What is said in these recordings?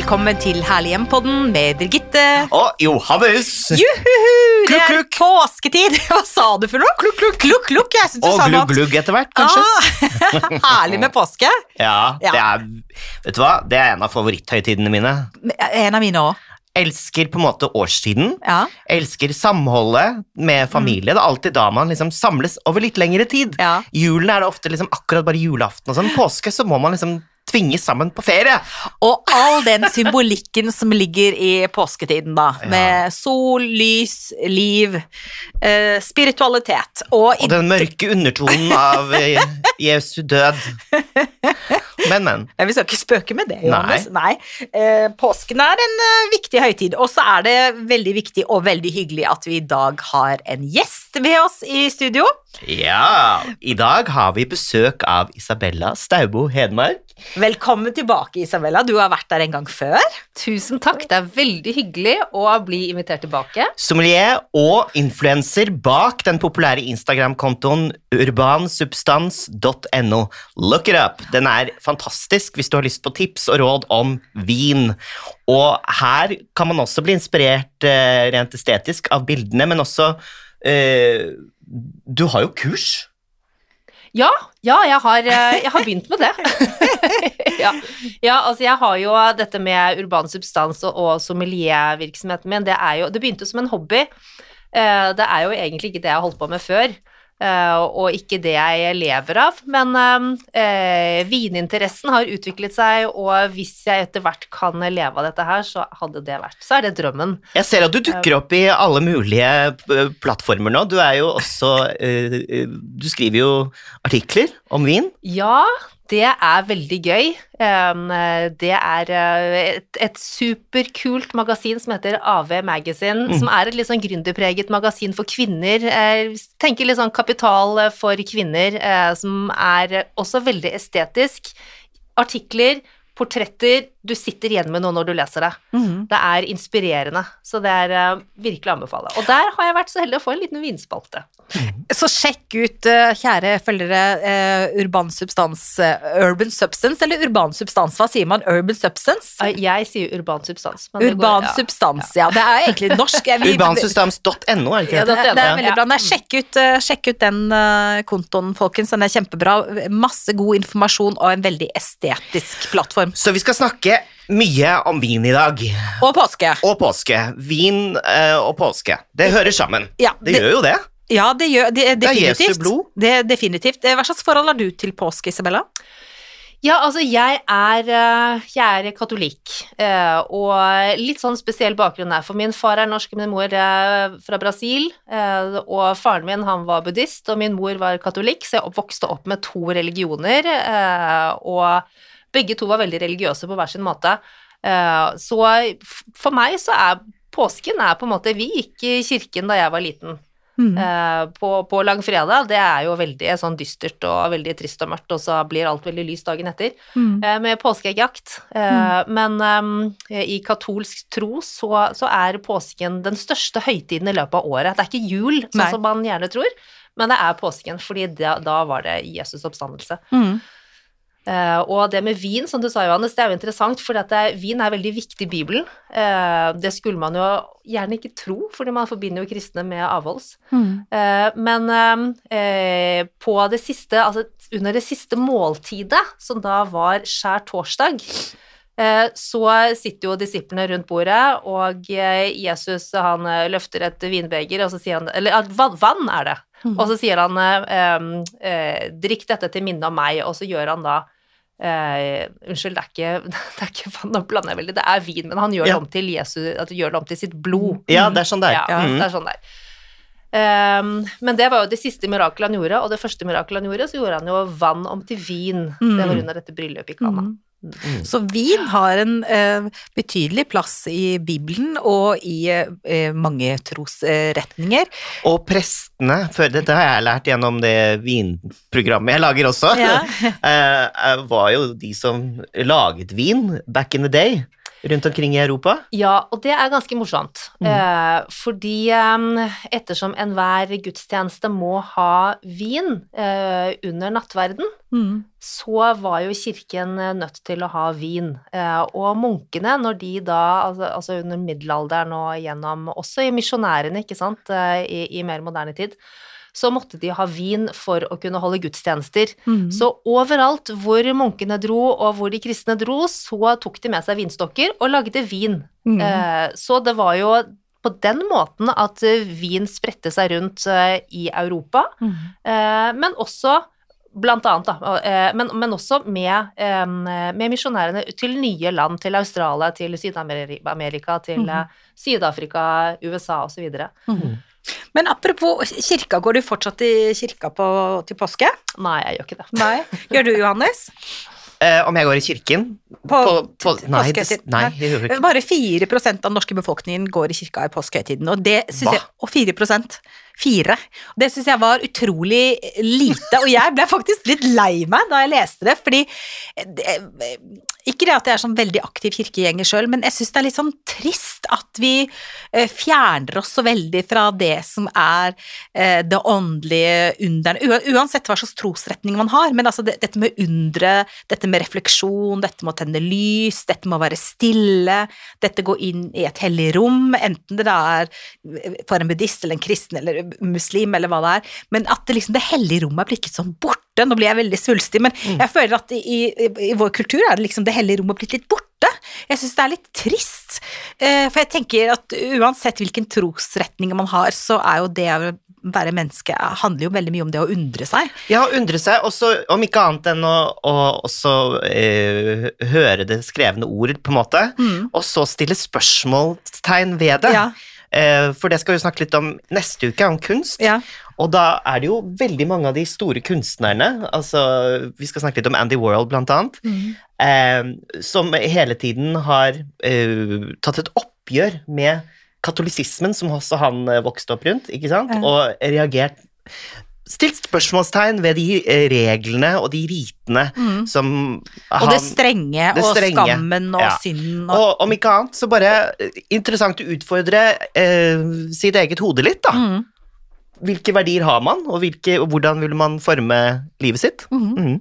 Velkommen til Herlig hjem-podden med Birgitte. Og Johannes! Juhuhu! Det Klukk, er påsketid! Hva sa du for noe? Klukk, klukk. klukk, klukk. Jeg synes du Og sa noe glugg, glugg etter hvert, kanskje. Ah, herlig med påske. Ja, det er Vet du hva? Det er en av favoritthøytidene mine. En av mine òg. Elsker på en måte årstiden. Ja. Elsker samholdet med familie. Det er alltid da man liksom samles over litt lengre tid. Ja. Julen er det ofte liksom akkurat bare julaften og sånn. Påske så må man liksom tvinges sammen på ferie. Og all den symbolikken som ligger i påsketiden, da. Ja. Med sol, lys, liv, eh, spiritualitet. Og, Og den mørke undertonen av eh, Jesu død. Men, men. Nei, Vi skal ikke spøke med det, Johannes. Nei. Eh, påsken er en eh, viktig høytid. Og så er det veldig viktig og veldig hyggelig at vi i dag har en gjest ved oss i studio. Ja, i dag har vi besøk av Isabella Staubo Hedmark. Velkommen tilbake, Isabella. Du har vært der en gang før. Tusen takk, det er veldig hyggelig å bli invitert tilbake. Sommelier og influenser bak den populære Instagram-kontoen urbansubstans.no. Look it up! Den er fantastisk hvis du har lyst på tips og råd om vin. Og her kan man også bli inspirert eh, rent estetisk av bildene, men også eh, Du har jo kurs. Ja, ja jeg, har, eh, jeg har begynt med det. ja. ja, altså jeg har jo dette med urban substans og, og sommeliervirksomheten min, det, jo, det begynte som en hobby. Det er jo egentlig ikke det jeg har holdt på med før. Eh, og ikke det jeg lever av, men eh, vininteressen har utviklet seg, og hvis jeg etter hvert kan leve av dette her, så hadde det vært Så er det drømmen. Jeg ser at du dukker opp i alle mulige eh, plattformer nå. Du er jo også eh, Du skriver jo artikler om vin. Ja, det er veldig gøy. Det er uh, et, et superkult magasin som heter AV Magazine, Mm. som er et litt sånn gründerpreget magasin for kvinner. Eh, Tenker litt sånn kapital eh, for kvinner, eh, som er også veldig estetisk. Artikler, portretter, du sitter igjen med noe når du leser det. Det er inspirerende, så det er uh, virkelig å anbefale. Og der har jeg vært så heldig å få en liten vinspalte. Så sjekk ut, uh, kjære følgere, uh, Urban Substans, Urban Substance, eller Urban Substans, hva sier man? Urban Substance? Jeg sier urban substans. men det går- Urban ja. Substans, ja. Det er egentlig norsk. Urbansubstans.no, er det ikke det, det? det er veldig bra. Nei, sjekk, ut, sjekk ut den kontoen, folkens. Den er kjempebra. Masse god informasjon og en veldig estetisk plattform. Så vi skal snakke mye om vin i dag. Og påske. Og påske. Vin uh, og påske. Det hører sammen. Ja, Det gjør jo det. Ja, det gjør det, Det er Jesu blod. Det, definitivt. Eh, Hva slags forhold har du til påske, Isabella? Ja, altså jeg er, eh, jeg er katolikk, eh, og litt sånn spesiell bakgrunn der, for min far er norsk, min mor er fra Brasil, eh, og faren min han var buddhist, og min mor var katolikk, så jeg vokste opp med to religioner, eh, og begge to var veldig religiøse på hver sin måte. Eh, Så for meg så er påsken er på en måte, vi gikk i kirken da jeg var liten, Mm. Eh, på, på langfredag, det er jo veldig sånn dystert og veldig trist og mørkt, og så blir alt veldig lyst dagen etter, Mm. eh, med påskeeggjakt. Mm. Men um, i katolsk tro så, så er påsken den største høytiden i løpet av året. Det er ikke jul, sånn som man gjerne tror, men det er påsken, fordi da, da var det Jesus oppstandelse. Mm. Eh, og det med vin, som du sa, Johannes, det er jo interessant, for vin er veldig viktig i Bibelen. Uh, det skulle man jo gjerne ikke tro, fordi man forbinder jo kristne med avholds. Mm. Uh, men på det siste, altså under det siste måltidet, som da var skjær torsdag, så sitter jo disiplene rundt bordet, og eh, Jesus han eh, løfter et vinbeger, og så sier han Eller vann, er det. Og så sier han eh, eh, 'drikk dette til minne om meg', og så gjør han da Uh, unnskyld, det er, ikke, det er ikke vann, nå blander jeg veldig, det er vin, men han gjør Ja. det om til Jesus, at gjør det om til sitt blod. Ja, det er sånn det er. Ja, mm. det er sånn det er. Um, men det var jo det siste mirakelet han gjorde, og det første mirakelet han gjorde, så gjorde han jo vann om til vin. Mm. Det var under dette bryllupet i Kana. Mm. Så vin har en eh, betydelig plass i Bibelen og i eh, mange trosretninger. Og prestene, for dette har jeg lært gjennom det vinprogrammet jeg lager også, Ja. eh, var jo de som laget vin back in the day. Rundt omkring i Europa? Ja, og det er ganske morsomt. Mm. Eh, fordi eh, ettersom enhver gudstjeneste må ha vin eh, under nattverden, mm. så var jo kirken nødt til å ha vin. Eh, og munkene, når de da, altså, altså under middelalderen og gjennom Også i misjonærene, ikke sant, i, i mer moderne tid så måtte de ha vin for å kunne holde gudstjenester. Mm. Så overalt hvor munkene dro, og hvor de kristne dro, så tok de med seg vinstokker og lagde vin. Mm. Eh, så det var jo på den måten at eh, vin spredte seg rundt eh, i Europa, mm. eh, men også Blant annet, da, men, men også med, med, misjonærene til nye land, til Australia, til Syd-Amerika, til mm. Syd-Afrika, USA osv. Mm. Men apropos kirka, går du fortsatt i kirka på, til påske? Nei, jeg gjør ikke det. Nei. Gjør du, Johannes? Eh, om jeg går i kirken? På, på, på nei, det, nei, det gjør ikke. Bare 4 av den norske befolkningen går i kirka i påskehøytiden, og det jeg Og 4 Fire. Det syns jeg var utrolig lite, og jeg ble faktisk litt lei meg da jeg leste det, fordi det, Ikke det at jeg er sånn veldig aktiv kirkegjenger sjøl, men jeg syns det er litt sånn trist at vi eh, fjerner oss så veldig fra det som er eh, det åndelige underne, uansett hva slags trosretning man har, men altså dette med undre, dette med refleksjon, dette med å tenne lys, dette med å være stille, dette gå inn i et hellig rom, enten det da er for en buddhist eller en kristen eller muslim, eller hva det er, men at det, liksom, det hellige rommet er blitt sånn borte. Nå blir jeg veldig svulstig, men mm. jeg føler at i, i, i, vår kultur er det liksom det hellige rommet blitt litt borte. Jeg syns det er litt trist, eh, for jeg tenker at uansett hvilken trosretning man har, så er jo det å være menneske handler jo veldig mye om det å undre seg. Ja, undre seg, også, om ikke annet enn å, å også, eh, høre det skrevne ord, på en måte, mm. og så stille spørsmålstegn ved det. Ja. Eh, for det skal vi snakke litt om neste uke, om kunst. Ja. Og da er det jo veldig mange av de store kunstnerne, altså vi skal snakke litt om Andy World blant annet, mm. eh, som hele tiden har eh, tatt et oppgjør med katolisismen, som også han vokste opp rundt, ikke sant, ja. og reagert stilt spørsmålstegn ved de eh, reglene og de ritene mm. som han Og det strenge det og strenge. skammen og ja. synden og... og om ikke annet, så bare eh, interessant å utfordre eh, sitt eget hode litt, da. Mm. Hvilke verdier har man, og hvilke, hvordan vil man forme livet sitt? Mm.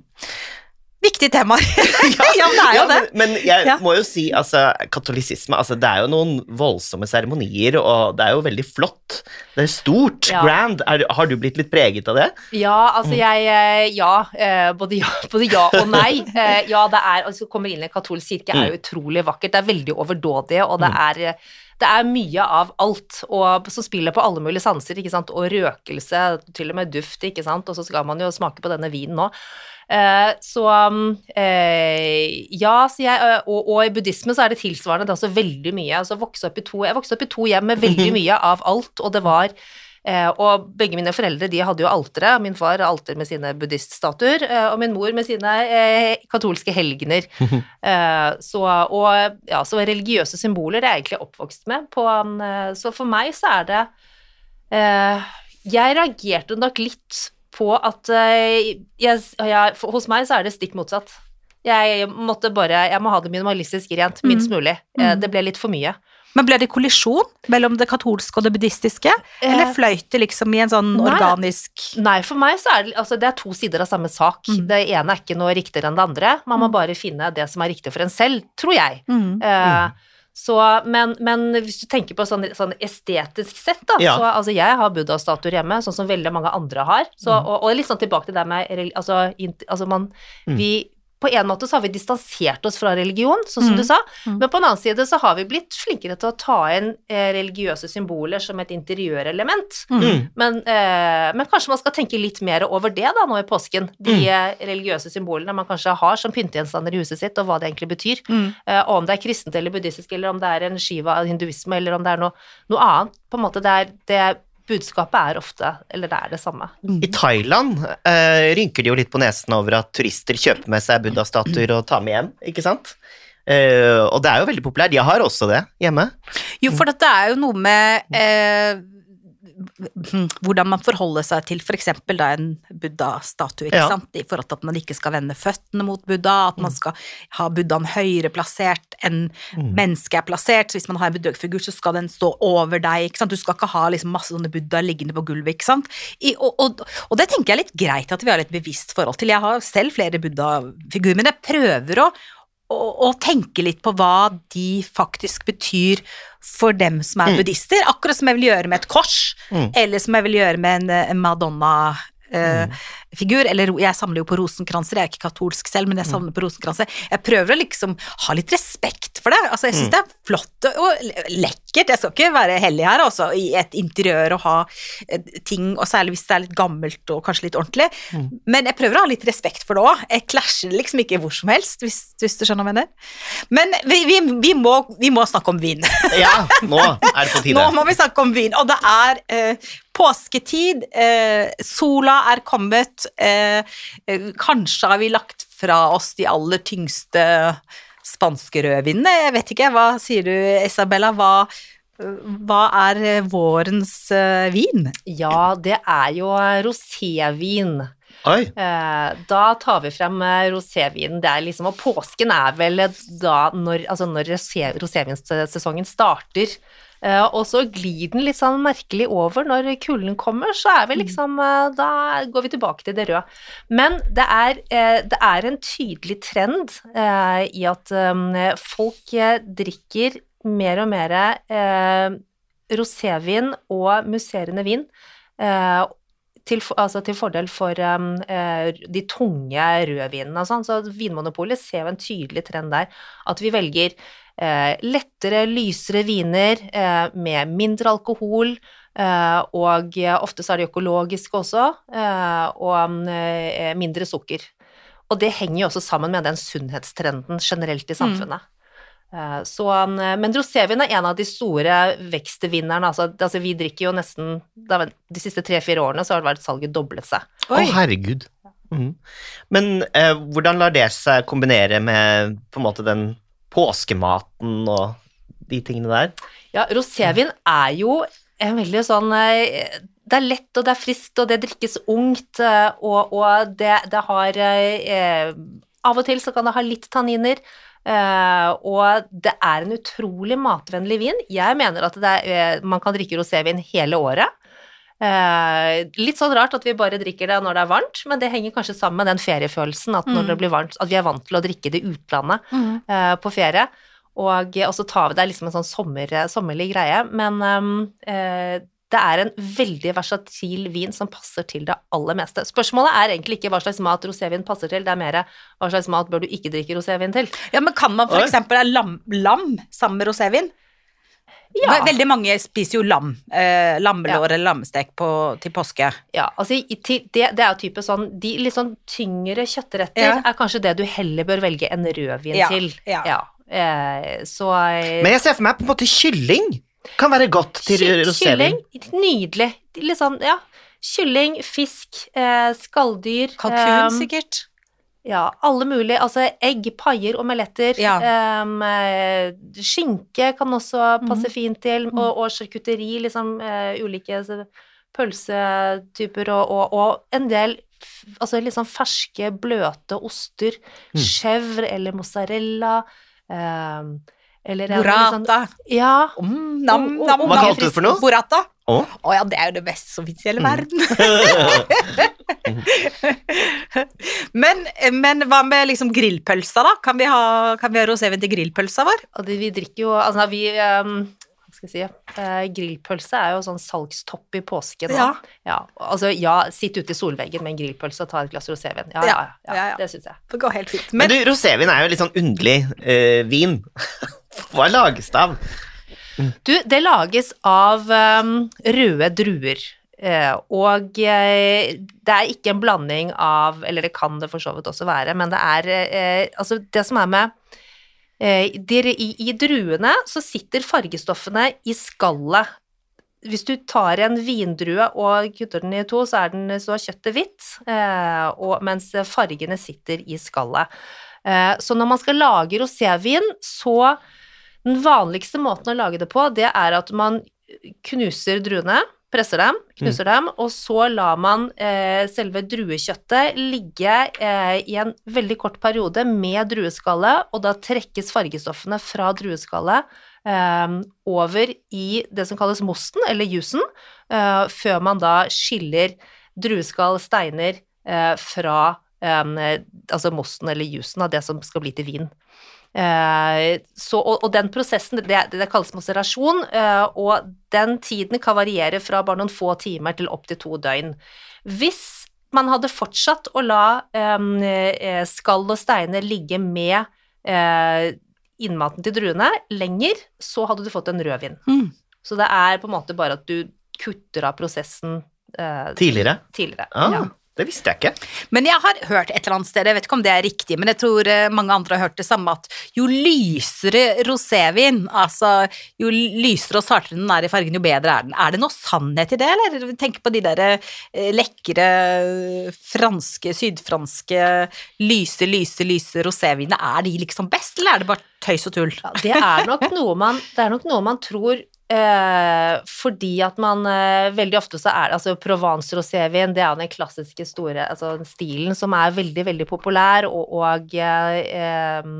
Viktige temaer. ja, ja, det er jo ja, det. Men, men jeg ja. må jo si, altså, katolisisme altså, Det er jo noen voldsomme seremonier, og det er jo veldig flott. Det er stort, grand. Er, har du blitt litt preget av det? Ja, altså mm. jeg eh, Ja. Eh, både ja, både ja og nei. Eh, ja, det er Altså, kommer komme inn i en katolsk kirke er jo mm. utrolig vakkert. Det er veldig overdådig, og det mm. er det er mye av alt og, som spiller på alle mulige sanser, ikke sant, og røkelse, til og med duft, ikke sant, og så skal man jo smake på denne vinen nå. Eh, så eh, ja, sier jeg, eh, og, og, i buddhisme så er det tilsvarende det er også veldig mye. Altså, vokste to, jeg vokste opp i to hjem med veldig mye av alt, og det var og begge mine foreldre de hadde jo altere. Min far alter med sine buddhiststatuer, og min mor med sine katolske helgener. så, og ja, så religiøse symboler er jeg egentlig oppvokst med. På, så for meg så er det Jeg reagerte nok litt på at eh, jeg, jeg, hos meg så er det stikk motsatt. Jeg måtte bare Jeg må ha det minimalistisk rent, minst mm. mulig. Eh, mm. Det ble litt for mye. Men ble det kollisjon mellom det katolske og det buddhistiske? Eller eh, fløyt det liksom i en sånn nei, organisk Nei, for meg så er det altså det er to sider av samme sak. Mm. Det ene er ikke noe riktigere enn det andre. Man må mm. bare finne det som er riktig for en selv, tror jeg. Mm. Uh, så, men, men, hvis du tenker på sånn, sånn estetisk sett, da, ja. så altså jeg har buddha-statuer hjemme, sånn som veldig mange andre har. Så, mm. og, og, litt sånn tilbake til det med altså, altså man, mm. vi på en måte så har vi distansert oss fra religion, sånn som mm. du sa, mm. men på en annen side så har vi blitt flinkere til å ta inn eh, religiøse symboler som et interiørelement. Mm. mm. Men, eh, men, kanskje man skal tenke litt mer over det da nå i påsken, de mm. eh, religiøse symbolene man kanskje har som pyntegjenstander i huset sitt, og hva det egentlig betyr. Mm. Eh, og om det er kristent eller buddhistisk, eller om det er en skiva av hinduisme, eller om det er noe, noe annet. På en måte det er, det er budskapet er ofte, eller det er det samme. I Thailand eh, rynker de jo litt på nesen over at turister kjøper med seg buddha-statuer og tar med hjem, ikke sant? Eh, og det er jo veldig populært. Jeg har også det hjemme. Jo, for dette er jo noe med uh, hvordan man forholder seg til eksempel en buddha-statue, Ja. i forhold til at man ikke skal vende føttene mot buddha, at man skal ha buddhaen høyere plassert enn mennesket er plassert, så hvis man har en buddha-figur, så skal den stå over deg, ikke sant, du skal ikke ha liksom masse sånne buddha liggende på gulvet, ikke sant, I, og, og, og det tenker jeg er litt greit at vi har et bevisst forhold til, jeg har selv flere buddha-figurer, men jeg prøver å og tenke litt på hva de faktisk betyr for dem som er buddhister. Akkurat som jeg vil gjøre med et kors, Mm. eller som jeg vil gjøre med en, eh, Madonna-figur. eller jeg samler jo på rosenkranser, jeg er ikke katolsk selv, men jeg samler på rosenkranser. Jeg prøver å liksom ha litt respekt for det. Altså, jeg syns det er flott og- lekkert. Jeg skal ikke være hellig her, altså, i et interiør og ha eh, ting, og særlig hvis det er litt gammelt og kanskje litt ordentlig. Men jeg prøver å ha litt respekt for det òg. Jeg klasjer liksom ikke hvor som helst, hvis, hvis du skjønner hva jeg mener. Men vi, vi, vi, må, vi må snakke om vin. Ja, nå er det på tide. Nå må vi snakke om vin, og det er eh, påsketid. Eh, sola er kommet. Eh, eh, kanskje har vi lagt fra oss de aller tyngste spanske rødvinene. Jeg vet ikke, hva sier du, Isabella? Hva, hva er eh, vårens eh, vin? Ja, det er jo rosévin. Oi. Eh, da tar vi frem eh, rosévinen. Det er liksom, og påsken er vel da når, altså når rosé, rosévinsesongen starter. Eh, og så glir den litt sånn merkelig over når kulden kommer, så er vi liksom eh, Da går vi tilbake til det røde. Men det er, eh, det er en tydelig trend i at folk drikker mer og mer rosévin og musserende vin. Til, altså til fordel for um, de tunge rødvinene og sånn. Så Vinmonopolet ser jo en tydelig trend der. At vi velger lettere, lysere viner eh, med mindre alkohol. eh, og eh, ofte så er de økologiske også, eh, og eh, mindre sukker. Og det henger jo også sammen med den sunnhetstrenden generelt i samfunnet. Mm. Så, eh, men rosévin er en av de store vekstvinnerne. Altså, altså vi drikker jo nesten De siste tre-fire årene så har det vært salget doblet seg. Å, herregud. Mm. Men eh, hvordan lar det seg kombinere med på en måte den påskematen og de tingene der? Ja, rosévin er jo en veldig sånn eh, Det er lett, og det er friskt, og det drikkes ungt, eh, og, og det, det har eh, Av og til så kan det ha litt tanniner. eh, og det er en utrolig matvennlig vin. Jeg mener at er, eh, man kan drikke rosévin hele året. Eh, litt sånn rart at vi bare drikker det når det er varmt, men det henger kanskje sammen med den feriefølelsen, at når Mm. det blir varmt, at vi er vant til å drikke det utlandet utlandet eh, på ferie. Og, og så tar vi det liksom en sånn sommer, sommerlig greie. Men eh, det er en veldig versatil vin som passer til det aller meste. Spørsmålet er egentlig ikke hva slags mat rosévin passer til, det er mer hva slags mat bør du ikke drikke rosévin til. Ja, men kan man for eksempel ha lam, lam sammen med rosévin? Ja. Veldig mange spiser jo lam, eh, lammelår eller lammestek på, til påske. Ja, altså det, det er jo type sånn De litt sånn tyngre kjøttretter Ja. er kanskje det du heller bør velge en rødvin Ja, til. ja. Eh, så eh, Men jeg ser for meg på en måte kylling kan være godt til rosévin. Kylling, nydelig. Litt sånn, ja. Kylling, fisk, eh, skalldyr. Kalkun, eh, sikkert. Ja, alle mulige. Altså egg, paier, omeletter. Ja. eh, skinke kan også passe mm. fint til, og, og charkuteri, liksom uh, ulike pølsetyper, og, og, og en del altså sånn ferske, bløte oster. Mm. Chèvre eller mozzarella. em, eller en sånn- Ja. Om, nam, nam, Hva kalte du for noe? Burrata. Å? Å ja, det er jo det beste som fins i hele Mm. verden. men, men hva med liksom grillpølsa, da? Kan vi ha, kan vi ha rosévin til grillpølsa vår? Og det, vi drikker jo Altså, vi um, Hva skal jeg si uh, Grillpølse er jo sånn salgstopp i påsken. Ja. ja. Altså, ja, sitt ute i solveggen med en grillpølse og ta et glass rosévin. Ja, ja, Ja, ja, ja, ja. Det syns jeg. Det går helt fint. Men Men, du, rosévin er jo litt sånn underlig uh, vin. Hva lages det av? Du, det lages av um, røde druer. Uh, og uh, det er ikke en blanding av Eller det kan det for så vidt også være, men det er uh, Altså, det som er med de, i, I druene så sitter fargestoffene i skallet. Hvis du tar en vindrue og kutter den i to, så er, den, så kjøttet hvitt, og, mens fargene sitter i skallet. Så når man skal lage rosévin, så Den vanligste måten å lage det på, det er at man knuser druene, presser dem, knuser dem, og så lar man eh, selve druekjøttet ligge eh, i en veldig kort periode med drueskallet, og da trekkes fargestoffene fra drueskallet eh, over i det som kalles mosten, eller jusen, eh, før man da skiller drueskall, steiner, eh, fra eh, altså mosten eller jusen av det som skal bli til vin. Eh, så, og, og, den prosessen, det, det kalles maserasjon, eh, og den tiden kan variere fra bare noen få timer til opptil to døgn. Hvis man hadde fortsatt å la eh, skall og steiner ligge med eh, innmaten til druene lenger, så hadde du fått en rødvin. Mm. Så det er på en måte bare at du kutter av prosessen eh, tidligere. tidligere. Ah. Ja. Det visste jeg ikke. Men jeg har hørt et eller annet sted, jeg vet ikke om det er riktig, men jeg tror eh, mange andre har hørt det samme, at jo lysere rosévin, altså jo lysere og sartere den er i fargen, jo bedre er den. Er det noe sannhet i det, eller? Tenk på de der eh, lekre franske, sydfranske lyse, lyse, lyse rosévinene. Er de liksom best, eller er det bare tøys og tull? Ja, det er nok noe man, det er nok noe man tror Eh, fordi at man eh, veldig ofte så er det altså Provence rosévin, det er den klassiske store altså stilen som er veldig, veldig populær, og, og eh,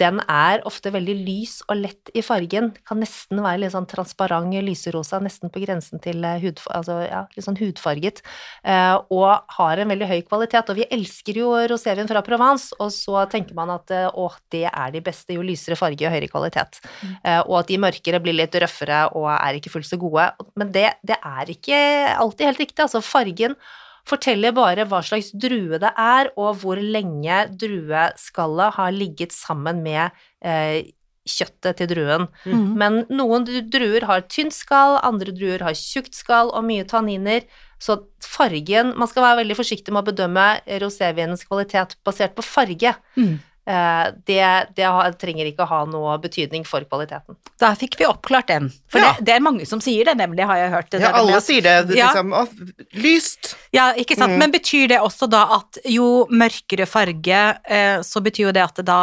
den er ofte veldig lys og lett i fargen. Kan nesten være litt sånn transparent lyserosa, nesten på grensen til eh, hud, altså, ja, litt sånn hudfarget. Eh, og har en veldig høy kvalitet. Og vi elsker jo rosévin fra Provence, og så tenker man at eh, å, det er de beste, jo lysere farge og høyere kvalitet. Mm. Eh, og at de mørkere blir litt røffere og er ikke fullt så gode. Men det, det er ikke alltid helt riktig. Altså fargen forteller bare hva slags drue det er, og hvor lenge drueskallet har ligget sammen med eh, kjøttet til druen. Mm. Men noen druer har tynt skall, andre druer har tjukt skall og mye tanniner. Så fargen Man skal være veldig forsiktig med å bedømme rosévinens kvalitet basert på farge. Mm. Eh, det, det, trenger ikke å ha noe betydning for kvaliteten. Da fikk vi oppklart den. For ja. det, det, er mange som sier det, nemlig, har jeg hørt. ja, alle sier det. Liksom, ja. lyst. Ja, ikke sant. Mm. Men betyr det også da at jo mørkere farge, eh, så betyr jo det at det da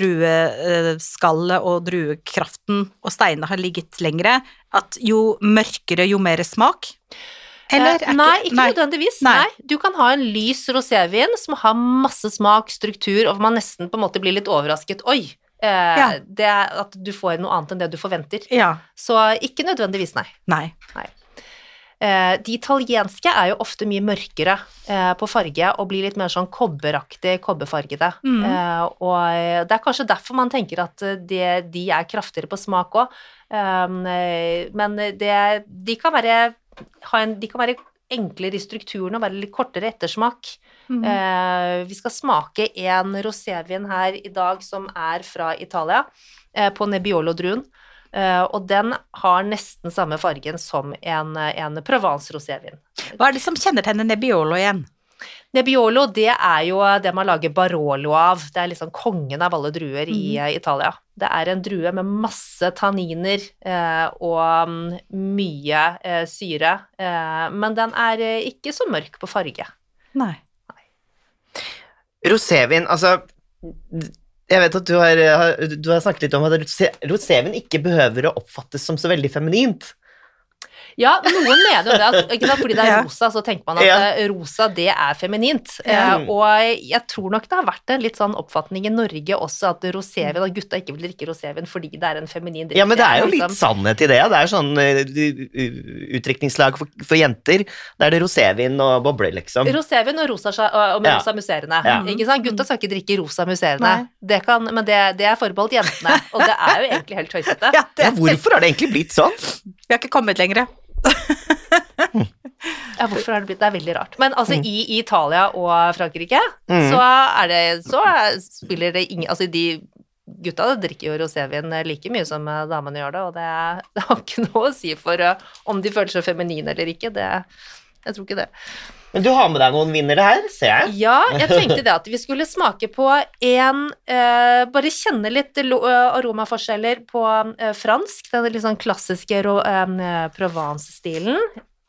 drueskallet og druekraften og steinene har ligget lengre, at jo mørkere, jo mer smak? Eller, eh, nei, ikke nei. nødvendigvis. Nei. nei. Du kan ha en lys rosévin som har masse smak, struktur, og man nesten på en måte blir litt overrasket. Oi! Eh, ja. det er at du får noe annet enn det du forventer. Ja. Så ikke nødvendigvis, nei. Nei. nei. Eh, de italienske er jo ofte mye mørkere eh, på farge og blir litt mer sånn kobberaktig, kobberfargede. Mm. Eh, og det er kanskje derfor man tenker at det, de er kraftigere på smak òg. men det, de kan være en, de kan være enklere i strukturen og være litt kortere ettersmak. Mm. Eh, vi skal smake en rosévin her i dag som er fra Italia, eh, på Nebbiolo-druen. Eh, og den har nesten samme fargen som en, en Provence-rosévin. Hva er det som kjennetegner Nebbiolo igjen? Nebbiolo det er jo det man lager Barolo av. Det er liksom kongen av alle druer i mm. Italia. Det er en drue med masse tanniner eh, og mm, mye eh, syre, eh, men den er eh, ikke så mørk på farge. Nei. Nei. Rosévin, altså jeg vet at du har, du har, snakket litt om at rosévin ikke behøver å oppfattes som så veldig feminint. Ja, noen mener jo det, at, ikke sant, fordi det er rosa, så tenker man at ja. Eh, rosa, det er feminint. Mm. Uh, og jeg tror nok det har vært en litt sånn oppfatning i Norge også at rosévin, at gutta ikke vil drikke rosévin fordi det er en feminin drikk. Ja, men det er jo litt liksom. sannhet i det. Det er sånn uh, utdrikningslag for, for, jenter. Da er det rosévin og bobler, liksom. Rosévin og, rosa, og med ja. rosa musserende. Ja. Ikke sant? Gutta skal ikke drikke rosa musserende, det kan, men det, det, er forbeholdt jentene. Og det er jo egentlig helt tøysete. Ja, hvorfor har det egentlig blitt sånn? Vi har ikke kommet lenger. ja, hvorfor har det blitt Det er veldig rart. Men altså, mm. i, i, Italia og Frankrike mm. så er det Så spiller det ingen Altså, de gutta drikker jo rosévin like mye som damene gjør det, og det, det, har ikke noe å si for uh, om de føler seg feminine eller ikke. Det Jeg tror ikke det. Men du har med deg noen vinnere her, ser jeg. Ja, jeg tenkte det at vi skulle smake på en eh, Bare kjenne litt eh, aromaforskjeller på eh, fransk, den litt sånn klassiske eh, Provence-stilen.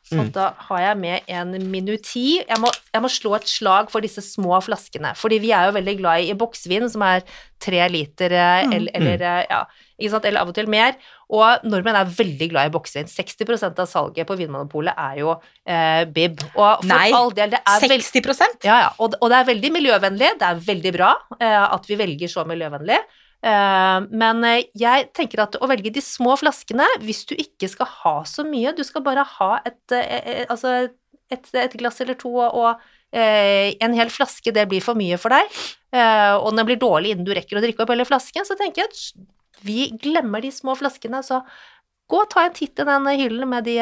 Så mm. da har jeg med en minuti. Jeg må, jeg må, slå et slag for disse små flaskene, fordi vi er jo veldig glad i, i boksvin, som er tre liter eh, mm. eller, eller, eh, ja, eller av og til mer. Og nordmenn er veldig glad i boksvin. 60% av salget på Vinmonopolet er jo eh, bib. Og for Nei, all del, det er 60% ja, ja, og, og det er veldig miljøvennlig. Det er veldig bra eh, at vi velger så miljøvennlig. Eh, men eh, jeg tenker at å velge de små flaskene, hvis du ikke skal ha så mye, du skal bare ha et, eh, altså et, et glass eller to og, en hel flaske, det blir for mye for deg, og den blir dårlig innen du rekker å drikke opp hele flasken, så tenker jeg at vi glemmer de små flaskene, så gå og ta en titt i den hyllen med de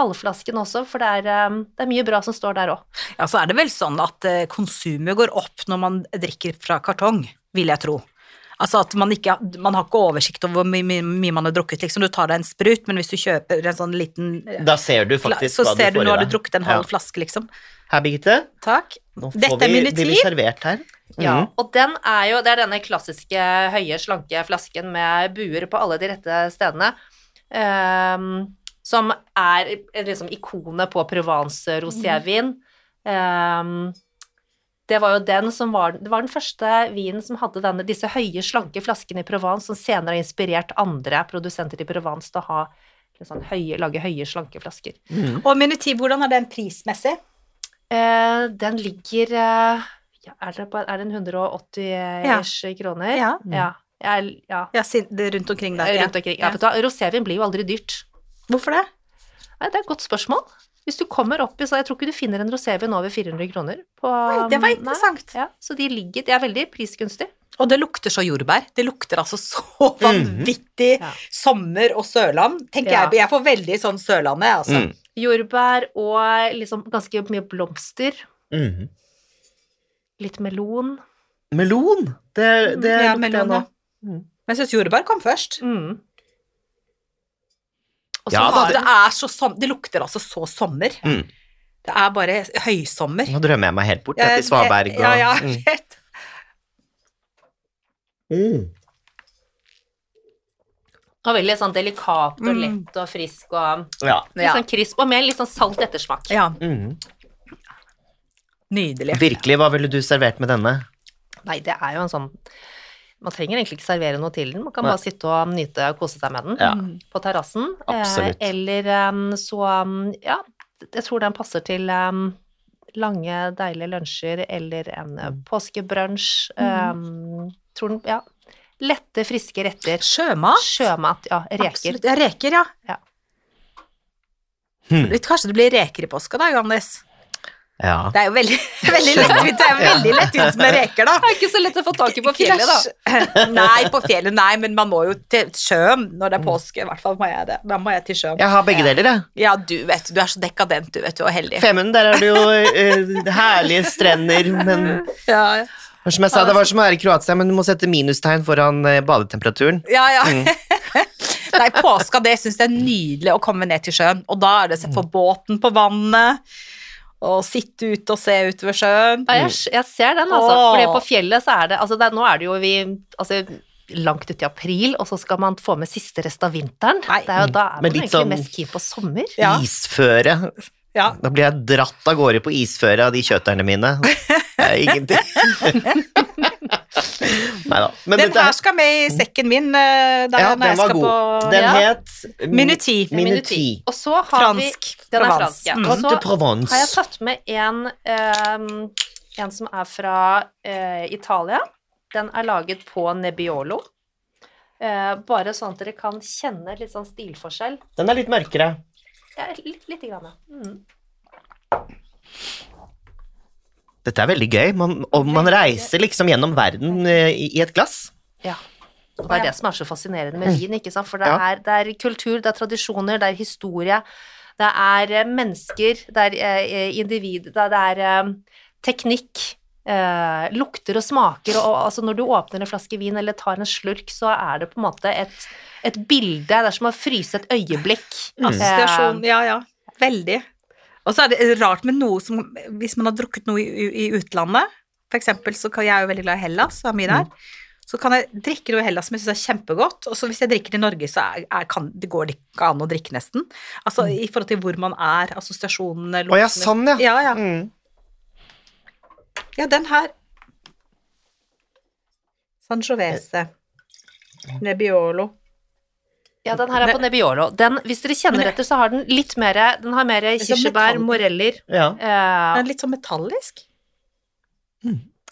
halvflasken også, for det er, det er mye bra som står der òg. Ja, så er det vel sånn at konsumet går opp når man drikker fra kartong, vil jeg tro. Altså at man ikke Man har ikke oversikt over hvor mye, mye, mye man har drukket, liksom. Du tar deg en sprut, men hvis du kjøper en sånn liten eh, Da ser du faktisk hva du får i deg. nå har du drukket en halv Ja. flaske, liksom. Her, Birgitte. Takk. Nå får Dette er vi, minutiv. blir vi servert her. Ja, Mhm. og den er jo Det er denne klassiske høye, slanke flasken med buer på alle de rette stedene. Um, som er liksom ikonet på Provence-rosévin. Ehm, det var jo den som var Det var den første vinen som hadde denne, disse høye, slanke flaskene i Provence, som senere har inspirert andre produsenter i Provence til å ha sånn høye, lage høye, slanke flasker. Mm. Og Minutiv, hvordan er den prismessig? Eh, den ligger eh, ja, er, det på, er den 180-ish kroner? Ja. Ja. Jeg, ja. Ja, sin- rundt omkring der. Rundt omkring. Ja, rosévin blir jo aldri dyrt. Hvorfor det? Nei, det er et godt spørsmål. Hvis du kommer opp i så Jeg tror ikke du finner en rosévin over 400 kroner. På, Oi, det var interessant. ja, så de ligger De er veldig prisgunstige. Og det lukter så jordbær. Det lukter altså så vanvittig Ja. sommer og Sørland. Tenker Ja. jeg, jeg får veldig sånn Sørlandet, altså. Mm. Jordbær og liksom ganske mye blomster. Mhm. Litt melon. Melon! Det, det Ja, lukter jeg nå. ja. Men jeg syns jordbær kom først. Mm. Og så Ja, da, har det, er så som, det lukter altså så sommer. Mm. Det er bare høysommer. Nå drømmer jeg meg helt bort jeg, til Svaberg og Ja, ja, Mm. vet. Mm. og veldig sånn delikat og Mm. lett og frisk og Ja. litt sånn krisp, og med litt sånn salt ettersmak. ja. Mm. Nydelig. Virkelig, hva ville du servert med denne? Nei, det er jo en sånn Man trenger egentlig ikke servere noe til den, man kan Nei. bare sitte og nyte og kose seg med den Ja. Mm. på terrassen. Absolutt. Eh, eller um, så um, Ja, jeg tror den passer til um, lange, deilige lunsjer eller en påskebrunsj. Um, tror den Ja. Lette, friske retter. Sjømat. Sjømat, ja. Reker. Absolutt. Ja, reker, ja. Ja. Hmm. Kanskje det blir reker i påska da, Johannes? Ja. Det er jo veldig, veldig lettvint det er veldig lettvint med reker, da. Det er ikke så lett å få tak i på fjellet, da. Nei, på fjellet, nei, men man må jo til sjøen når det er påske. I hvert fall må jeg det. Da må jeg til sjøen. Jeg har begge deler, jeg. Ja, du vet, du er så dekadent, du vet, du er heldig. Femund, der er det jo uh, herlige strender, men Ja, som jeg sa, det var som å være i Kroatia, men du må sette minustegn foran eh, badetemperaturen. ja. ja. Mm. Nei, påska, det syns jeg er nydelig å komme ned til sjøen. Og da er det å se på båten på vannet, og sitte ute og se utover sjøen. Ja, jeg, jeg ser den, altså. Åh. Fordi på fjellet så er det Altså, det, nå er det jo vi altså, langt ute i april, og så skal man få med siste rest av vinteren. Nei. Det er jo, da er man egentlig sånn- mest keen på sommer. Ja. Isføre. Ja. Da blir jeg dratt av gårde på isføre av de kjøterne mine. Det er ingenting. Nei da. Men Den dette her skal med i sekken min der, ja, når den jeg var skal god. på Den Ja. het Minuti. Minuti. Og så har fransk vi Den er Provence. fransk, ja. Mm. Og så har jeg tatt med en ehm, En som er fra eh, Italia. Den er laget på Nebbiolo. Eh, bare sånn at dere kan kjenne litt sånn stilforskjell. Den er litt mørkere. Ja, litt, lite grann. Mm. Dette er veldig gøy. Man, og man reiser liksom gjennom verden eh, i, i et glass. Ja. Og det er det som er så fascinerende med vin, ikke sant? For det er, det er kultur, det er tradisjoner, det er historie, det er eh, mennesker, det er eh, individ, det er, eh, teknikk, eh, lukter og smaker, og, og altså når du åpner en flaske vin eller tar en slurk, så er det på en måte et, et bilde, det er som å fryse et øyeblikk. Assosiasjon, ja, ja. Veldig. Og så er det rart med noe som Hvis man har drukket noe i, i- utlandet, for eksempel så kan jeg er jo veldig glad i Hellas, så er mye der. Så kan jeg drikke noe i Hellas som jeg syns er kjempegodt, og så hvis jeg drikker det i Norge, så er, er, kan, det går det ikke an å drikke, nesten. Altså i forhold til hvor man er, assosiasjonene, Å ja, sånn, ja. Ja, ja. Mm. Ja, den her Sangiovese. Nebbiolo. Ja, den her er på Nebbiolo. Den, hvis dere kjenner etter, så har den litt mer Den har mer er sånn kirsebær, moreller Ja, eh, Den er litt sånn metallisk.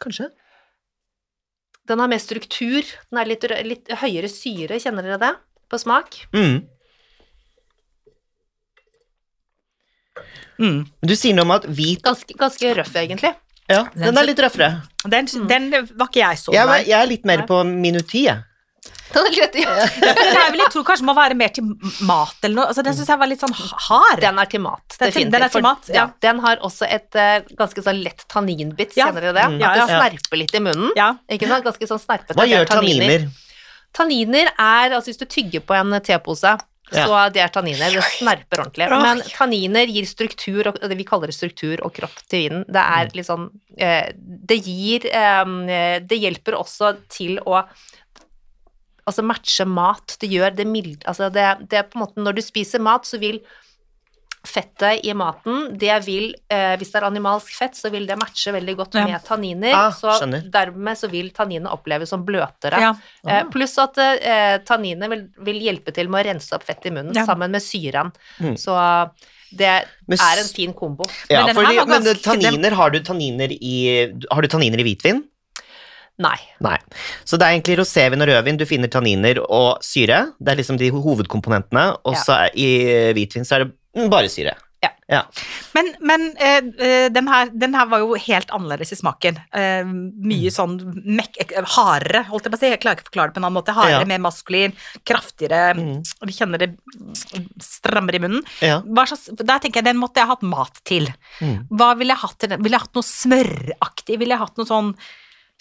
kanskje. Den har mer struktur. Den er litt, litt høyere syre, kjenner dere det? På smak. Mm. Mm. Du sier noe om at hvit Ganske, ganske røff, egentlig. Ja, den er litt røffere. Den, den var ikke jeg så Jeg, jeg er litt mer på minuti, jeg. Den litt, ja. jeg vil jeg tro kanskje må være mer til mat eller noe. Altså, den syns jeg var litt sånn hard. Den er til mat. Den definitivt. den er til mat, ja. Den har også et uh, ganske sånn lett tanninbit, Ja. kjenner dere det? Mm. Ja, ja. det snerper litt i munnen. Ja. Ikke sant? Ganske sånn snerpete. Hva gjør tanniner? Tanniner er, altså hvis du tygger på en tepose, Ja. så det er tanniner. Det snerper ordentlig. Men tanniner gir struktur, og det vi kaller det struktur og kropp til vinen. Det er litt sånn eh, Det gir eh, Det hjelper også til å altså matche mat. Det gjør det mild... Altså det, det er på en måte Når du spiser mat, så vil fettet i maten, det vil, eh, hvis det er animalsk fett, så vil det matche veldig godt Ja. med tanniner. Ah, så skjønner. dermed så vil tanninene oppleves som bløtere. Ja. Eh, pluss at eh, tanniner vil, vil hjelpe til med å rense opp fett i munnen Ja. sammen med syren. Mm. Så det Men er en fin kombo. Ja, Men fordi, men ganske- tanniner, har du tanniner i Har du tanniner i hvitvin? Nei. Nei. Så det er egentlig rosévin og rødvin du finner tanniner og syre. Det er liksom de hovedkomponentene. Og så ja. i hvitvin så er det mm, bare syre. Ja. ja. Men, men eh, eh, den, her, den her var jo helt annerledes i smaken. Uh, mye sånn mek eh, hardere, holdt jeg på å si. Jeg klarer ikke å forklare det på en annen måte. Hardere, Ja. mer maskulin, kraftigere. Mm. Vi kjenner det mm, strammer i munnen. ja. Slags, der tenker jeg, den måtte jeg hatt mat til. Mm. Hva ville jeg hatt til den? Ville jeg hatt noe smøraktig? Ville jeg hatt noe sånn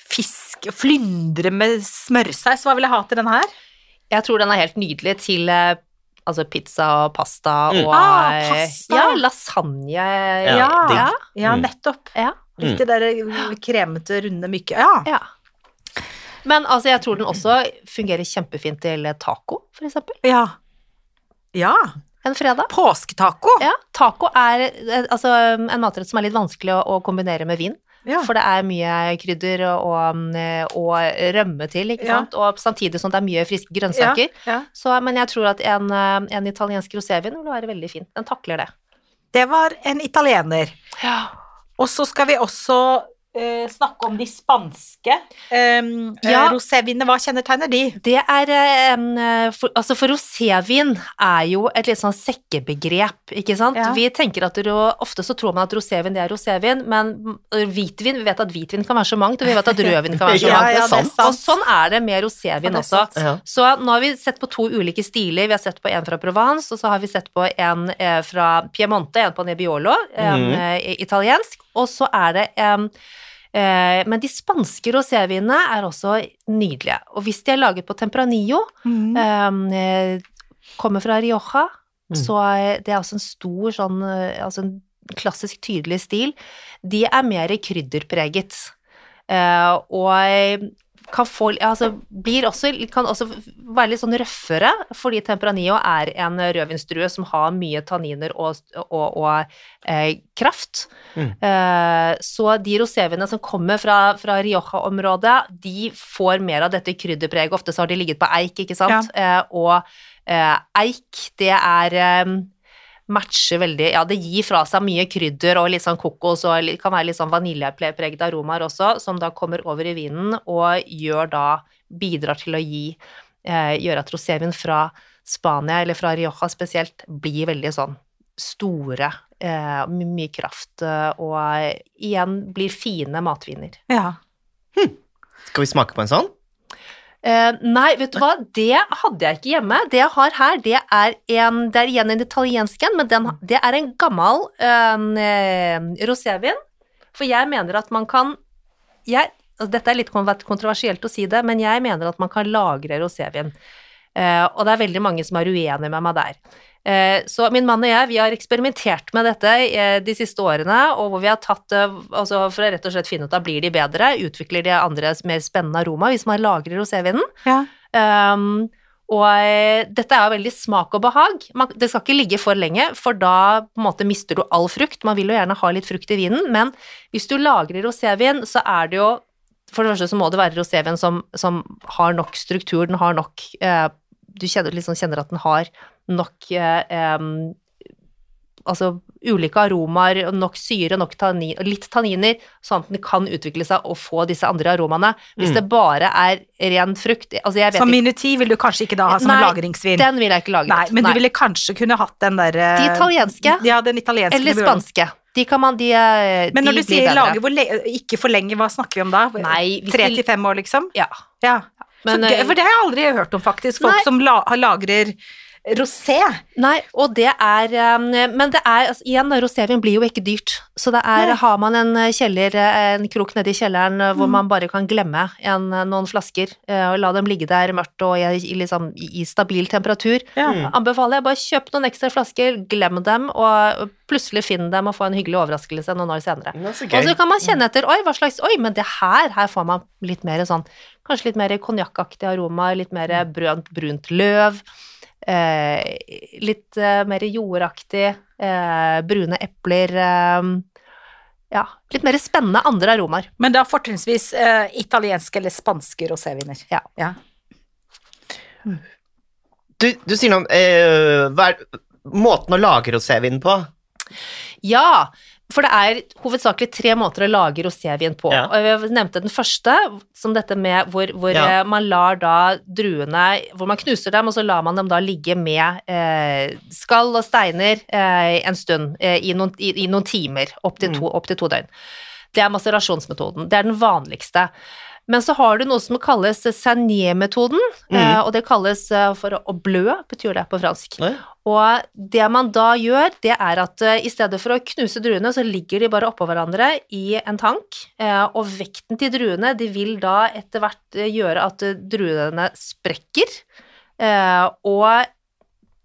fisk, flyndre med smørsaus? Hva ville jeg ha til den her? Jeg tror den er helt nydelig til eh, altså pizza og pasta Mm. og Ah, eh, pasta. Ja, lasagne. Ja, Ja, ja. ja Mm. nettopp. Ja. Litt det der kremete, runde myke. Ja. ja. Men altså, jeg tror den også fungerer kjempefint til taco, for eksempel. Ja. ja. En fredag. Påsketaco. Ja, taco er eh, altså, en matrett som er litt vanskelig å, å kombinere med vin. Ja. For det er mye krydder og, og rømme til, ikke Ja. sant? Og samtidig som det er mye friske grønnsaker. Ja. Så, men jeg tror at en, eh, en italiensk rosévin vil være veldig fin. Den takler det. Det var en italiener. Ja. Og så skal vi også eh, snakke om de spanske. Um, Ja. Rosévinene, hva kjennetegner de? Det er um, for, Altså, for rosévin er jo et litt sånn sekkebegrep, ikke sant? Ja. Vi tenker at Ofte så tror man at rosévin det er rosévin, men mm, hvitvin Vi vet at hvitvin kan være så mangt, og vi vet at rødvin kan være så mangt. ja, er sant. Og sånn er det med rosévin også. Så nå har vi sett på to ulike stiler. Vi har sett på en fra Provence, og så har vi sett på en eh, fra Piemonte, en på Nebbiolo, eh, Mhm. eh, italiensk, og så er det eh, men de spanske rosévinene er også nydelige. Og hvis de er laget på Tempranillo, Mm. eh, kommer fra Rioja, Mm. så er det altså en stor sånn eh, Altså en klassisk tydelig stil. De er mer krydderpreget. Eh, og kan få Altså blir også Kan også være litt sånn røffere, fordi Tempranillo er en rødvinsdrue som har mye tanniner og, og, og eh, kraft. Mm. Eh, så de rosévinene som kommer fra, fra Rioja-området, de får mer av dette krydderpreget. Ofte så har de ligget på eik, ikke sant. Eh, og eh, eik, det er eh, matcher veldig Ja, det gir fra seg mye krydder og litt sånn kokos og litt, kan være litt sånn vaniljepreget aromaer også, som da kommer over i vinen og gjør da Bidrar til å gi eh, Gjøre at rosévin fra Spania, eller fra Rioja spesielt, blir veldig sånn store, eh, med mye kraft, eh, og igjen blir fine matviner. Ja. Skal vi smake på en sånn? Eh, nei, vet du hva, det hadde jeg ikke hjemme. Det jeg har her, det er, en, det er igjen en italiensk en, men den, det er en gammel uh, rosévin. For jeg mener at man kan jeg, altså Dette er litt kontroversielt å si det, men jeg mener at man kan lagre rosévin. Uh, og det er veldig mange som er uenige med meg der. Eh, så min mann og jeg, vi har eksperimentert med dette eh, de siste årene, og hvor vi har tatt det altså for å rett og slett finne ut av blir de bedre, utvikler de andre mer spennende aroma hvis man lagrer rosévinen. Ja. Um, og eh, dette er jo veldig smak og behag. Man, det skal ikke ligge for lenge, for da på en måte mister du all frukt. Man vil jo gjerne ha litt frukt i vinen, men hvis du lagrer rosévin, så er det jo For det første så må det være rosévin som, som har nok struktur, den har nok eh, Du kjenner, liksom kjenner at den har nok eh, Altså ulike aromaer, nok syre, nok tannin, litt tanniner, sånn at den kan utvikle seg og få disse andre aromaene. Hvis Mm. det bare er ren frukt altså jeg vet Som minuti vil du kanskje ikke da ha som en Nei, lagringsvin. Den vil jeg ikke lagre. Nei, men du ville kanskje kunne hatt den der eh, De italienske. Ja, den italienske. Eller spanske. De kan man, de, Men Men de når du sier lage ikke for lenge, hva snakker vi om da? Nei, Tre de- til fem år, liksom? Ja. Ja. Men, så eh, for det har jeg aldri hørt om, faktisk. Folk Nei. som la lagrer rosé. Nei, og det er eh, Men det er altså, Igjen, rosévin blir jo ikke dyrt. Så det er Nei. Har man en eh, kjeller, eh, en krok nedi kjelleren eh, hvor Mm. man bare kan glemme en, noen flasker, og la dem ligge der mørkt og i, liksom, i stabil temperatur, Ja. Mm. anbefaler jeg bare kjøp noen ekstra flasker, glem dem, og plutselig finn dem og få en hyggelig overraskelse noen år senere. Er så Og så kan man kjenne etter Oi, hva slags Oi, men det her Her får man litt mer sånn Kanskje litt mer konjakkaktig aroma, litt mer brunt, brunt løv. Eh, litt eh, mer jordaktig. Eh, brune epler. Eh, ja, litt mer spennende andre aromaer. Men da fortrinnsvis eh, italienske eller spanske roséviner. Ja. ja. Du, du sier noe om eh, hva er måten å lage rosévin på. Ja, for det er hovedsakelig tre måter å lage rosévin på. Ja. Jeg nevnte den første, som dette med hvor, hvor Ja. eh, man lar da druene Hvor man knuser dem, og så lar man dem da ligge med eh, skall og steiner eh, en stund, eh, i, noen, i, i noen timer, opptil to, opp til to døgn. Det er maserasjonsmetoden. Det er den vanligste. Men så har du noe som kalles Sagné-metoden, mm. og det kalles eh, for å blø, betyr det på fransk. Nei. Og det man da gjør, det er at eh, i stedet for å knuse druene, så ligger de bare oppå hverandre i en tank, eh, og vekten til druene, de vil da etter hvert eh, gjøre at eh, druene sprekker, eh, og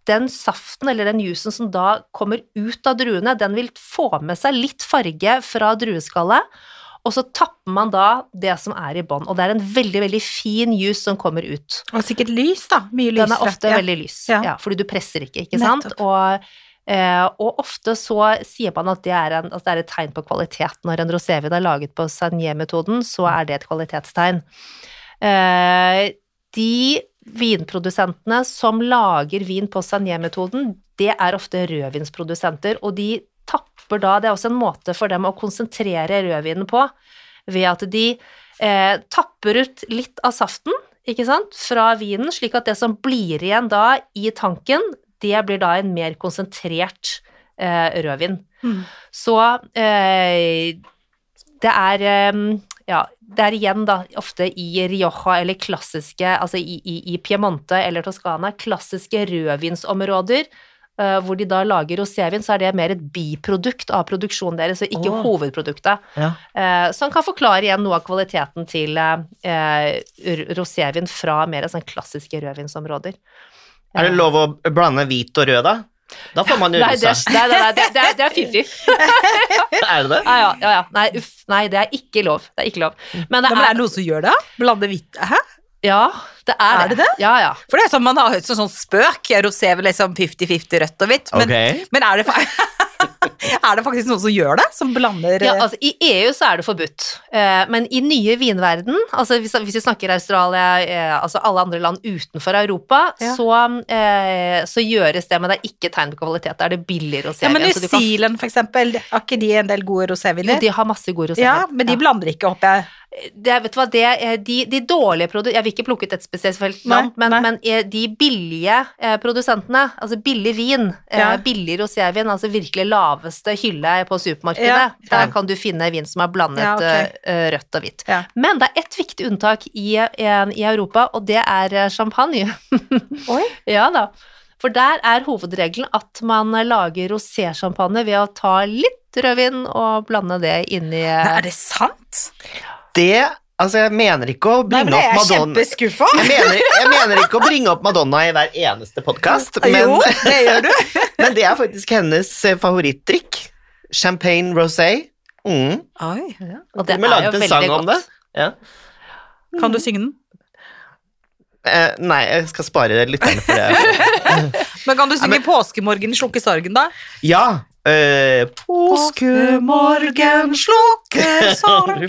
den saften eller den jusen som da kommer ut av druene, den vil få med seg litt farge fra drueskallet, og så tapper man da det som er i bånn, og det er en veldig, veldig fin juice som kommer ut. Og sikkert lys, da. Mye lysere. Den er ofte ja. veldig lys, Ja. ja. fordi du presser ikke, ikke sant? Og, eh, og ofte så sier man at det er, en, altså det er et tegn på kvalitet. Når en rosévin er laget på Sagnier-metoden, så er det et kvalitetstegn. Eh, de vinprodusentene som lager vin på Sagnier-metoden, det er ofte rødvinsprodusenter, og de tapper da, det er også en måte for dem å konsentrere rødvinen på, ved at de eh, tapper ut litt av saften, ikke sant, fra vinen, slik at det som blir igjen da i tanken, det blir da en mer konsentrert eh, rødvin. Mm. Så eh, det er eh, ja, det er igjen da ofte i Rioja eller klassiske, altså i, i, i Piemonte eller Toskana, klassiske rødvinsområder, hvor de da lager rosévin, så er det mer et biprodukt av produksjonen deres, og ikke oh. hovedproduktet. Ja. Eh, som kan forklare igjen noe av kvaliteten til eh, rosévin fra mer sånn klassiske rødvinsområder. Er det lov å blande hvit og rød, da? Da får man jo Nei, det er, rosa. nei, nei, nei, det, det er, det er fy-fy. Er det det? Ja, ja, ja, ja. Nei, uff. Nei, det er ikke lov. Det er ikke lov. Men det nei, men er er det noen som gjør det? Blande hvitt Hæ? Ja, det er, Er det det? Ja, ja. For det er sånn man har hørt som sånn spøk. Rosé vel liksom 50-50 rødt og hvitt. Men, okay. men er, det, fa- er det faktisk noen som gjør det? Som blander Ja, eh, altså I EU så er det forbudt, eh, men i nye vinverden, altså hvis, hvis vi snakker Australia, eh, altså alle andre land utenfor Europa, Ja. så, eh, så gjøres det, men det er ikke tegn på kvalitet. Da er det billig Ja, men New Zealand, for eksempel, har ikke de en del gode Jo, de har masse gode roséviner. Ja, men de blander ikke, håper jeg. Det, vet du hva, det, er- de, de dårlige produsentene Jeg vil ikke plukke ut et spesielt Nei, men, men eh, de billige eh, produsentene, altså billig vin, eh, Ja. billig rosévin, altså virkelig laveste hylle på supermarkedet, Ja, ja. der kan du finne vin som er blandet Ja, ok. eh, rødt og hvitt. Ja. Men det er ett viktig unntak i, i, Europa, og det er eh, champagne. Oi. ja da. For der er hovedregelen at man lager rosé-champagne ved å ta litt rødvin og blande det inni i er det sant? Det Altså, jeg mener ikke å bringe jeg opp Madonna jeg mener, jeg mener ikke å bringe opp Madonna i hver eneste podkast, men, Jo, det gjør du. men det er faktisk hennes eh, favorittdrikk. Champagne rosé. Mm. Oi. Og det Til og med er jo laget en veldig sang godt. om det. Ja. Kan du synge den? Eh, nei, jeg skal spare lytterne for det. Men kan du synge men- 'Påskemorgen slukke sorgen', da? Ja, Eh, Påskemorgen slukker sorgen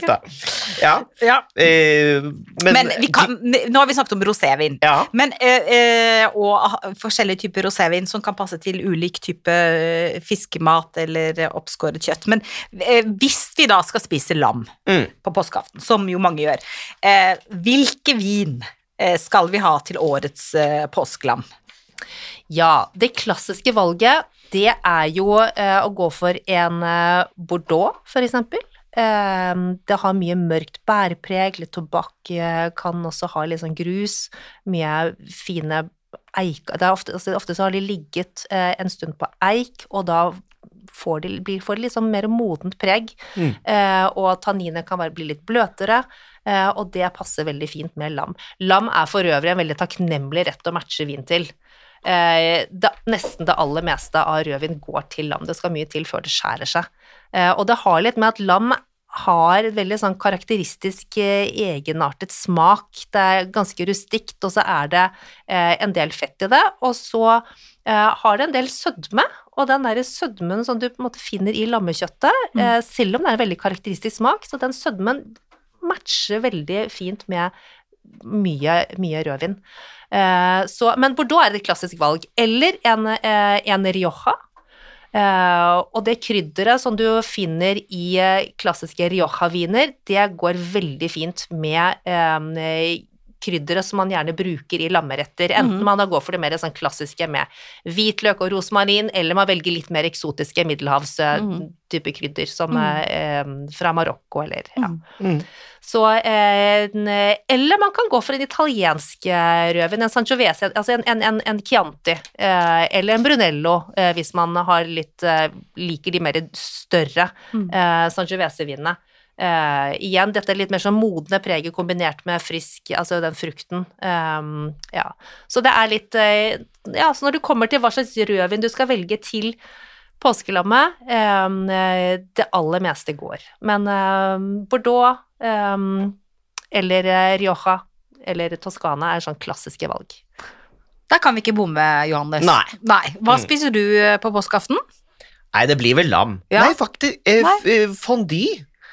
Ja. Ja. eh, men, Men vi kan, nå har vi snakket om rosévin. Ja. Men, eh, eh, og ah, forskjellige typer rosévin som kan passe til ulik type eh, fiskemat eller oppskåret kjøtt. Men eh, hvis vi da skal spise lam Mm. på påskeaften, som jo mange gjør, eh, hvilke vin skal vi ha til årets eh, påskelam? Ja, det klassiske valget, det er jo eh, å gå for en eh, Bordeaux, for eksempel. Eh, det har mye mørkt bærpreg, litt tobakk, kan også ha litt sånn grus, mye fine eik det er ofte, altså, ofte så har de ligget en stund på eik, og da får de, blir, får de litt sånn mer modent preg, Mm. eh, og tanninet kan være, bli litt bløtere, og det passer veldig fint med lam. Lam er for øvrig en veldig takknemlig rett å matche vin til. Eh, det, nesten det aller meste av rødvin går til lam. Det skal mye til før det skjærer seg. Eh, og det har litt med at lam har et veldig sånn karakteristisk eh, egenartet smak. Det er ganske rustikt, og så er det eh, en del fett i det. Og så eh, har det en del sødme, og den der sødmen som du på en måte finner i lammekjøttet, eh, selv om det er en veldig karakteristisk smak, så den sødmen matcher veldig fint med mye, mye rødvin. Eh, så, men Bordeaux er et klassisk valg. Eller en, eh, en Rioja. Eh, og det krydderet som du finner i eh, klassiske Rioja-viner, det går veldig fint med eh, krydderet som man gjerne bruker i lammeretter. Enten Mhm. man da går for det mer sånn klassiske med hvitløk og rosmarin, eller man velger litt mer eksotiske middelhavstype krydder, som Mhm. eh, fra Marokko eller ja. Mhm. Mm. Så eh, Eller man kan gå for en italiensk eh, rødvin, en Sanchovese, altså en, en, en, en Chianti, eh, eller en Brunello, eh, hvis man har litt, eh, liker de mer større Mm. eh, Eh, igjen, dette er litt mer sånn modne preget kombinert med frisk, altså den frukten. Um, ja. Så det er litt uh, Ja, så når du kommer til hva slags rødvin du skal velge til påskelammet, um, det aller meste går. Men um, Bordeaux um, eller Rioja eller Toskana er sånn klassiske valg. Der kan vi ikke bomme, Johannes. Nei. Nei. Hva Mm. spiser du på påskeaften? Nei, det blir vel lam. Ja. Nei, faktisk eh, Nei. f- eh,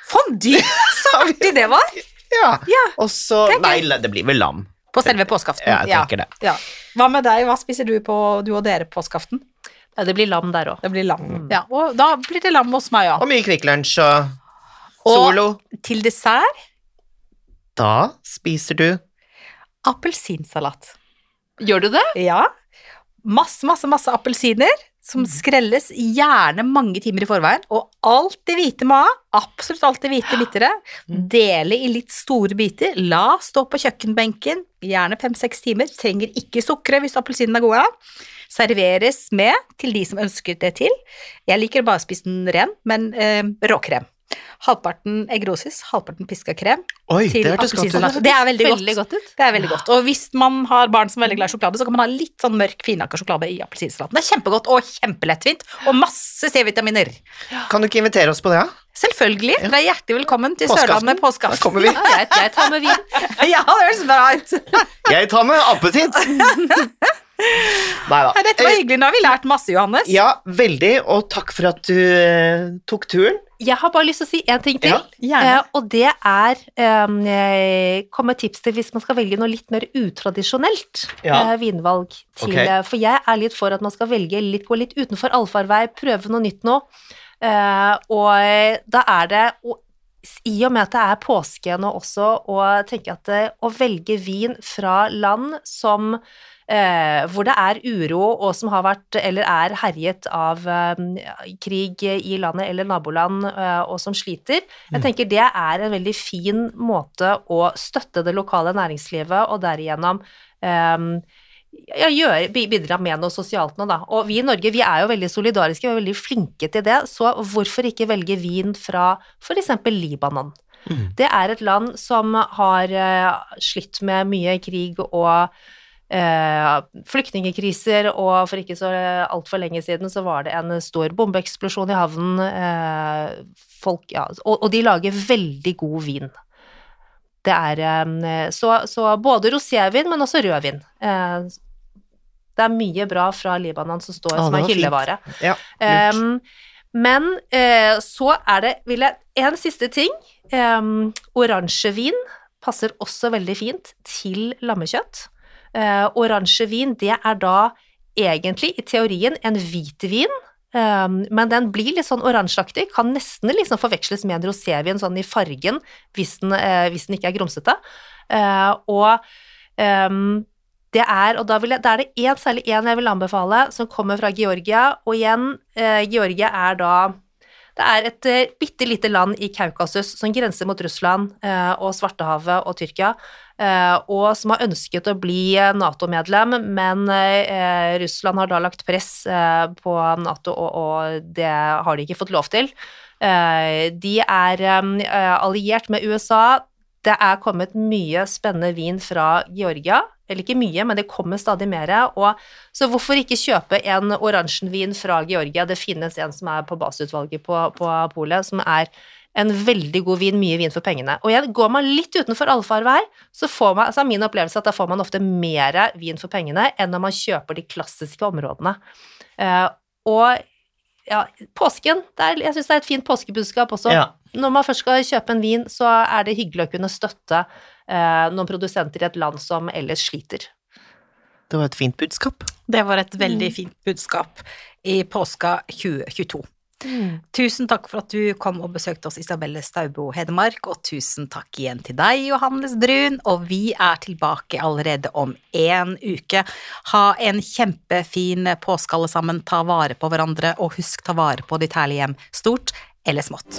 Fondue. Fondue! Så artig det var! Ja. Ja. Og så Nei, det blir vel lam. På selve påskeaften. Ja, jeg tenker det. Ja. Hva med deg, hva spiser du på du og dere på påskeaften? Ja, det blir lam der òg. Det blir lam. Mm. Ja, og da blir det lam hos meg, ja. Og mye Kvikk Lunsj og Og- Til dessert Da spiser du appelsinsalat. Gjør du det? Ja. Masse, masse, masse appelsiner som skrelles gjerne mange timer i forveien, og alt det hvite må ha, absolutt alt det hvite bittere, dele i litt store biter, la stå på kjøkkenbenken, gjerne fem-seks timer, trenger ikke sukre hvis appelsinene er gode, serveres med til de som ønsker det til. Jeg liker bare å spise den ren, men eh, råkrem. Halvparten eggrosis, halvparten piska krem Oi, til det hørtes godt appelsinsalat. ut. Det er veldig godt. Veldig godt ut. Det er veldig godt. Og hvis man har barn som er veldig glad i sjokolade, så kan man ha litt sånn mørk, finhakka sjokolade i appelsinsalaten. Det er kjempegodt og kjempelettvint, og masse C-vitaminer. Kan du ikke invitere oss på det? Ja? Selvfølgelig. Dere er hjertelig velkommen til Påskeaften. Sørlandet Da kommer vi. Ja, jeg, jeg tar med vin. Ja, det høres bra ut. Jeg tar med appetitt! Nei da. Dette var hyggelig. Nå har vi lært masse, Johannes. Ja, veldig, og takk for at du eh, tok turen. Jeg har bare lyst til å si én ting til. Ja, Eh, og det er eh, Kom med tips til hvis man skal velge noe litt mer utradisjonelt Ja. eh, vinvalg. Til, Ok. eh, for jeg er litt for at man skal velge litt, gå litt utenfor allfarvei, prøve noe nytt nå. Eh, og eh, da er det og i og med at det er påske nå også, å tenke at eh, å velge vin fra land som eh, hvor det er uro, og som har vært eller er herjet av eh, krig i landet eller naboland, eh, og som sliter. Jeg tenker det er en veldig fin måte å støtte det lokale næringslivet, og derigjennom eh, ja, gjør, bidra med noe sosialt nå, da. Og vi i Norge, vi er jo veldig solidariske, vi er veldig flinke til det, så hvorfor ikke velge vin fra f.eks. Libanon? Mm. Det er et land som har eh, slitt med mye krig og eh, flyktningkriser, og for ikke så altfor lenge siden så var det en stor bombeeksplosjon i havnen. Eh, folk, ja, og, og de lager veldig god vin. Det er eh, så, så både rosévin, men også rødvin. Eh, Det er mye bra fra Libanon som står ah, som er hyllevare. Ja. Um, men uh, så er det vil jeg, En siste ting. Um, Oransjevin passer også veldig fint til lammekjøtt. Uh, Oransjevin, det er da egentlig, i teorien, en hvitvin. Um, men den blir litt sånn oransjeaktig, kan nesten liksom forveksles med en rosévin sånn i fargen hvis den, uh, hvis den ikke er grumsete. Uh, og um, det er, og da, jeg, da er det én, særlig én jeg vil anbefale, som kommer fra Georgia. Og igjen, uh, Georgia er da Det er et eh, bitte lite land i Kaukasus som grenser mot Russland eh, og Svartehavet og Tyrkia, eh, og som har ønsket å bli eh, Nato-medlem, men eh, Russland har da lagt press eh, på Nato, og, det har de ikke fått lov til. Eh, de er eh, alliert med USA. Det er kommet mye spennende vin fra Georgia. Eller ikke mye, men det kommer stadig mer. Og, så hvorfor ikke kjøpe en oransjenvin fra Georgia? Det finnes en som er på baseutvalget på, på polet, som er en veldig god vin, mye vin for pengene. Og igjen, går man litt utenfor allfarvei, så får man, altså er min opplevelse at da får man ofte mer vin for pengene enn når man kjøper de klassiske områdene. Uh, og ja, påsken, det er, jeg syns det er et fint påskebudskap også. Ja. Når man først skal kjøpe en vin, så er det hyggelig å kunne støtte uh, noen produsenter i et land som ellers sliter. Det var et fint budskap. Det var et veldig fint budskap i påska 2022. Tusen takk for at du kom og besøkte oss, Isabelle Staubo Hedmark, og tusen takk igjen til deg, Johannes Brun, og vi er tilbake allerede om én uke. Ha en kjempefin påske, alle sammen. Ta vare på hverandre, og husk ta vare på ditt herlige hjem, stort eller smått.